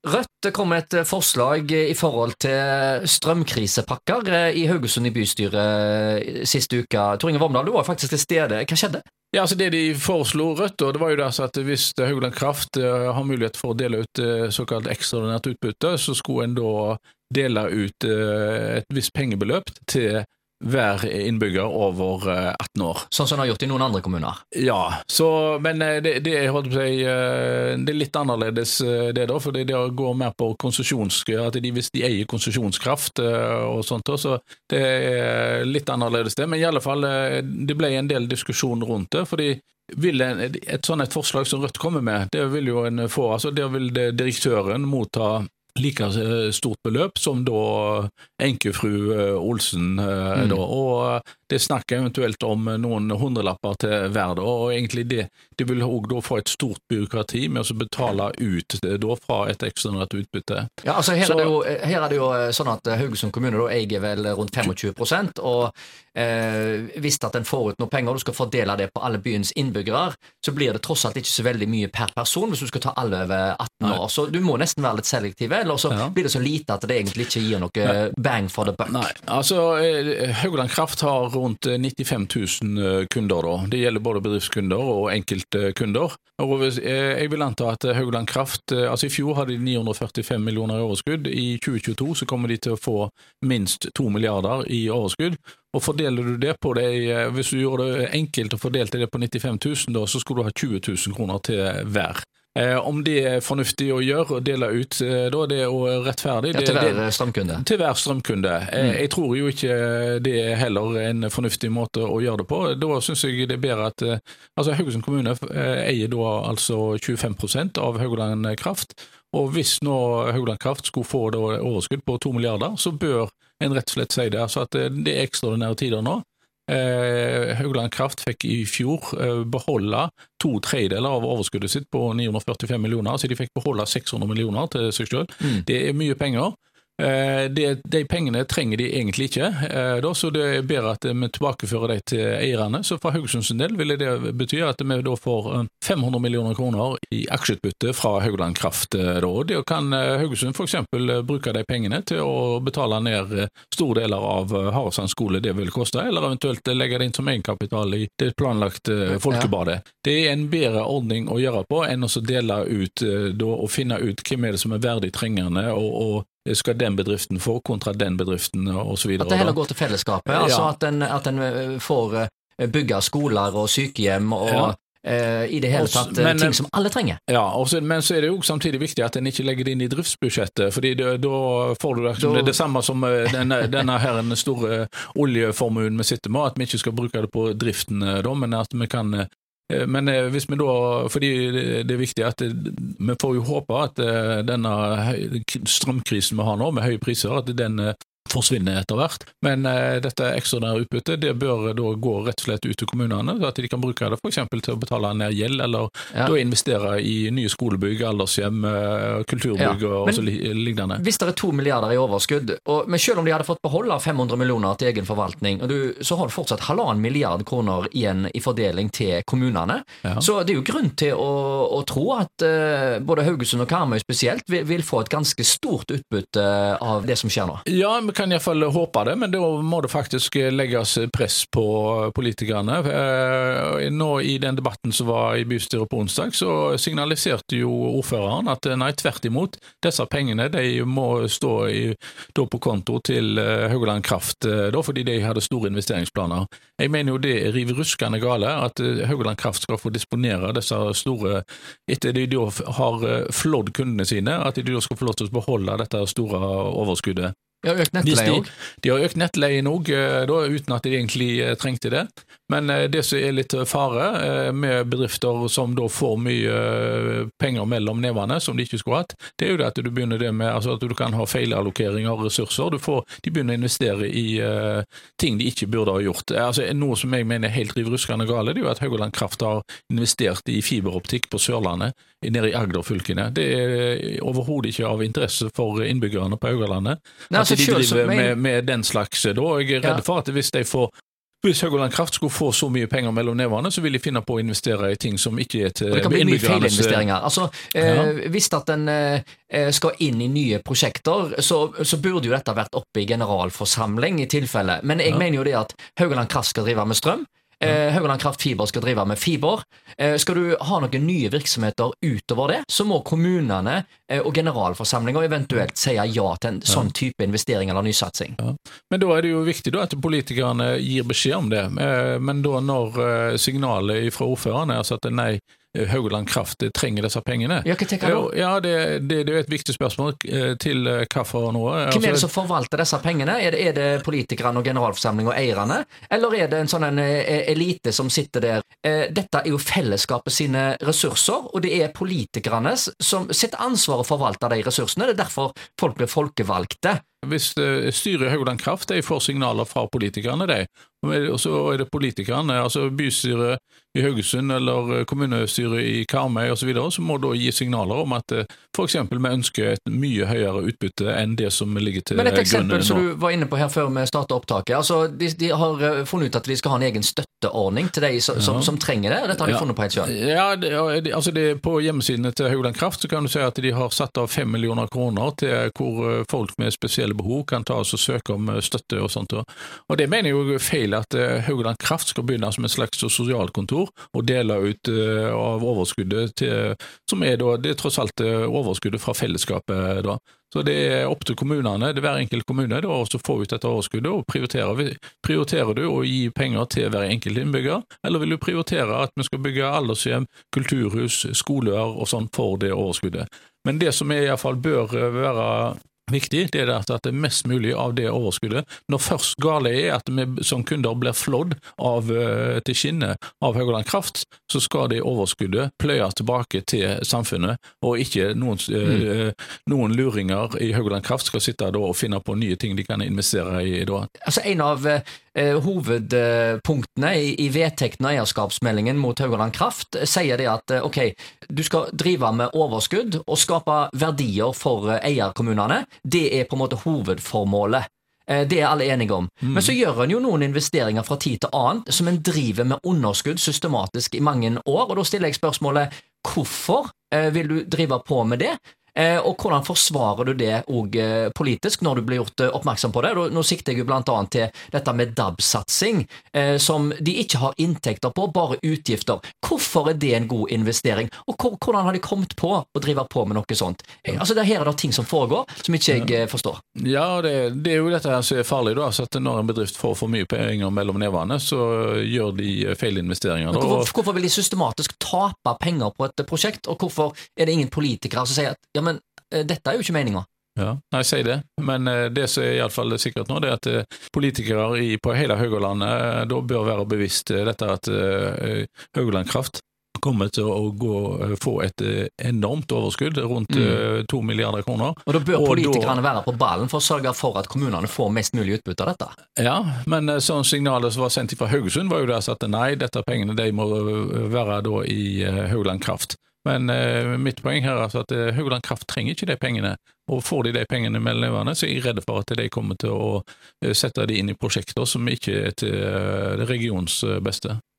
Rødt kom med et forslag i forhold til strømkrisepakker i Haugesund i bystyret siste uke. Tor Inge Vormdal, du var faktisk til stede. Hva skjedde? Ja, altså Det de foreslo Rødt, det var jo altså at hvis Haugland Kraft har mulighet for å dele ut såkalt ekstraordinært utbytte, så skulle en da dele ut et visst pengebeløp til hver innbygger over 18 eh, år. Sånn som en har gjort i noen andre kommuner? Ja, så, men eh, det, det, si, eh, det, er litt annerledes det, da. For det, går mer på konsesjons... At de, hvis de eier konsesjonskraft og sånt, så det er litt annerledes det. Men i alle fall, det ble en del diskusjon rundt det. fordi en, et sånt et forslag som Rødt kommer med, det vil jo en få. altså Der vil direktøren motta like eh, stort beløp som da enkefru eh, Olsen. Eh, mm. Da. Og det er snakk eventuelt om noen hundrelapper til hver. Da. Og egentlig det, de vil òg få et stort byråkrati med å betale ut da, fra et ekstraordinært utbytte. Ja, altså her, Så, er jo, her, er det jo, sånn at Haugesund kommune da eier vel rundt 25 og eh, hvis at en får ut noe penger og du skal fordele det på alle byens innbyggere, så blir det tross alt ikke så veldig mye per person hvis du skal ta alle over 18 år. Så du må nesten være litt selektive eller så ja. blir det så lite at det egentlig ikke gir noe bang for the buck. Nei, altså eh, Haugland Kraft har rundt 95 eh, 000 eh, kunder, da. Det gjelder både bedriftskunder og enkeltkunder. Og jeg vil anta at Haugland Kraft altså I fjor hadde de 945 millioner i overskudd. I 2022 så kommer de til å få minst 2 milliarder i overskudd. Og Fordeler du det på det, hvis du gjorde det enkelt og fordelte det på 95 000, da, så skulle du ha 20 000 kroner til hver. Eh, om det er fornuftig å gjøre og dele ut, eh, da det er rettferdig ja, Til hver strømkunde? Til hver strømkunde. Eh, mm. Jeg tror jo ikke det er heller en fornuftig måte å gjøre det på. Da syns jeg det er bedre at altså Haugesund kommune eier da altså 25% av Haugaland Kraft. Og hvis nå Haugland Kraft skulle få overskudd på to milliarder, så bør en rett og slett si det. Altså at det er ekstraordinære tider nå. Eh, Haugland Kraft fikk i fjor eh, beholde to tredjedeler av overskuddet sitt på 945 millioner, så de fikk beholde 600 millioner til seg selv. Mm. Det er mye penger. Eh, de, de, pengene trenger de egentlig ikke, eh, da, så det er bedre at vi tilbakefører de til eierne. Så for Haugesunds del vil det bety at vi da får 500 eh, millioner kroner i aksjeutbytte fra Haugland Kraft. Da. Det kan Haugesund f.eks. bruke de pengene til å betale ned store deler av Haresand skole det vil koste, eller eventuelt legge det inn som egenkapital i det planlagte folkebadet. Det er en bedre ordning å gjøre på enn å dele ut da, og finne ut hvem er det som er verdig trengende, og, og skal den bedriften få kontra den bedriften osv. At det heller går til fellesskapet, ja. altså at en, at en, eh, får eh, bygge skoler og sykehjem og ja. Uh, I det hele tatt men, ting som alle trenger. Ja, også, Men så er det jo samtidig viktig at en ikke legger det inn i driftsbudsjettet. fordi Da får du liksom, det, det samme som denne, denne her store oljeformuen vi sitter med, at vi ikke skal bruke det på driften, da, men at vi kan Eh, men eh, hvis vi da, fordi det er viktig at vi får jo håpe at eh, denne strømkrisen vi har nå, med høye priser, at den forsvinner etter hvert. Men eh, dette ekstraordinære utbyttet det bør da gå rett og slett ut til kommunene, så at de kan bruke det f.eks. til å betale ned gjeld, eller ja. da investere i nye skolebygg, aldershjem, uh, kulturbygg ja. og så lignende. Hvis det er to milliarder i overskudd, og, men selv om de hadde fått beholde 500 millioner til egen forvaltning, du, så har du fortsatt halvannen milliard kroner igjen i fordeling til kommunene. Ja. Så det er jo grunn til å, å tro at uh, både Haugesund og Karmøy spesielt vil, vil, få et ganske stort utbytte av det som skjer nå. Ja, vi kan iallfall håpe det, men da må det faktisk legges press på politikerne. Eh, nå I den debatten som var i bystyret på onsdag, så signaliserte jo ordføreren at nei, tvert imot. Disse pengene de må stå i, på konto til eh, Haugaland Kraft, eh, da, fordi de hadde store investeringsplaner. Jeg mener jo det er riv ruskende gale at Haugaland Kraft skal få disponere disse store Etter de da har flådd kundene sine, at de da skal få lov til å beholde dette store overskuddet. De har økt nettleie òg? De, de, har økt nettleien òg, eh, uten at de egentlig eh, trengte det. Men eh, det som er litt fare med bedrifter som da får mye penger mellom nevene, som de ikke skulle hatt, det er jo at du begynner det med altså at du kan ha feilallokering av ressurser. Får, de begynner å investere i uh, ting de ikke burde ha gjort. Altså, noe som jeg mener er helt riv ruskende gale, det er jo at Haugaland Kraft har investert i fiberoptikk på Sørlandet, nede i Agder-fylkene. Det er overhodet ikke av interesse for innbyggerne på Haugalandet. Nei, altså, de driver med, med, den slags da. Jeg er redd ja. for at hvis de får hvis Høgoland Kraft skulle få så mye penger mellom nevene, så vil de finne på å investere i ting som ikke er til Og det kan bli mye innbyggernes- feilinvesteringer. Altså, eh, Hvis at en eh, skal inn i nye prosjekter, så, så burde jo dette vært oppe i generalforsamling i tilfelle. Men jeg Ja. mener jo det at Haugaland Kraft skal drive med strøm. Eh, Haugaland Kraft Fiber skal drive med fiber. Eh, skal du ha noen nye virksomheter utover det, så må kommunene eh, og generalforsamlinga eventuelt si ja til en sånn type investering eller nysatsing. Men da er det jo viktig da at politikerne gir beskjed om det. Eh, Men da når eh, signalet fra ordføreren er altså at nei, Haugaland Kraft trenger disse pengene. Ja, hva tenker du? Ja, det, det, det er et viktig spørsmål eh, til eh, hvorfor nå. Hvem er det Altså, som forvalter disse pengene? Er det, er det politikerne og generalforsamling og eierne? Eller er det en sånn en, eh, elite som sitter der? Eh, Dette er jo fellesskapet sine ressurser, og det er politikerne som sitt ansvar å forvalte de ressursene. Det er derfor folk blir folkevalgte. Hvis eh, styret i Haugland Kraft de får signaler fra politikerne, de, og så er det politikerne, altså bystyret i Haugesund eller eh, kommunestyret i Karmøy osv., så må da gi signaler om at f.eks. vi ønsker et mye høyere utbytte enn det som ligger til Men et eksempel som du var inne på her før vi starta opptaket. altså de, de har eh, funnet ut at de skal ha en egen støtteordning til de som, som, Ja. som trenger det. Dette har de Ja. funnet på helt sjøl. Ja, det, altså det, På hjemmesidene til Haugland Kraft så kan du si at de har satt av fem millioner kroner til hvor eh, folk med spesielle behov kan ta oss og søke om eh, støtte og sånt. og- Det mener jeg er feil at Haugland Haugaland Kraft skal begynne som et slags sosialkontor og dele ut eh, av overskuddet til, som er da, det er tross alt eh, overskuddet fra fellesskapet. da. Så det er opp til kommunene, det er hver enkelt kommune, da, å få ut dette overskuddet. og prioritere. Prioriterer du å gi penger til hver enkelt innbygger, eller vil du prioritere at vi skal bygge aldershjem, kulturhus, skoler og sånn for det overskuddet? Men det som i hvert fall bør eh, være viktig, det er at det er mest mulig av det overskuddet. Når først gale er at vi som kunder blir flådd av, eh, til skinnet av Haugaland Kraft, så skal det overskuddet pløyes tilbake til samfunnet, og ikke noen, mm. eh, noen luringer i Haugaland Kraft skal sitte da og finne på nye ting de kan investere i da. Altså En av eh, hovedpunktene i, i vedtekten av eierskapsmeldingen mot Haugaland Kraft eh, sier det at eh, ok, du skal drive med overskudd og skape verdier for eh, eierkommunene. Det er på en måte hovedformålet. Eh, Det er alle enige om. Men så gjør en jo noen investeringer fra tid til annen som en driver med underskudd systematisk i mange år, og da stiller jeg spørsmålet hvorfor eh, vil du drive på med det? Eh, og hvordan forsvarer du det òg eh, politisk, når du blir gjort eh, oppmerksom på det? Nå sikter jeg jo annet til dette med DAB-satsing, eh, som de ikke har inntekter på, bare utgifter. Hvorfor er det en god investering? Og hvor- hvordan har de kommet på å drive på med noe sånt? Altså, det, Her er det ting som foregår som ikke jeg forstår. Ja, det, det er jo dette her som er farlig. da, så at Når en bedrift får for mye penger mellom nevene, så gjør de feilinvesteringer. Hvorfor, hvorfor vil de systematisk tape penger på et prosjekt, og hvorfor er det ingen politikere som sier at ja, men dette er jo ikke meninga? Ja, nei, si det. Men eh, det som er i alle fall sikkert nå, det er at eh, politikere i, på hele Haugalandet eh, da bør være bevisst eh, dette at eh, Haugaland Kraft kommer til å gå, eh, få et eh, enormt overskudd, rundt Mm. eh, to milliarder kroner. Og Da bør Og da- politikerne være på ballen for å sørge for at kommunene får mest mulig utbytte av dette. Ja, men eh, sånn signalet som var sendt fra Haugesund, var jo der at nei, dette pengene de må eh, være da i Haugland Kraft. Men eh, mitt poeng her er altså at eh, Haugaland Kraft trenger ikke de pengene. Og får de de pengene mellom levende, så er jeg redd for at de kommer til å eh, sette de inn i prosjekter som ikke er til eh, regionens eh, beste.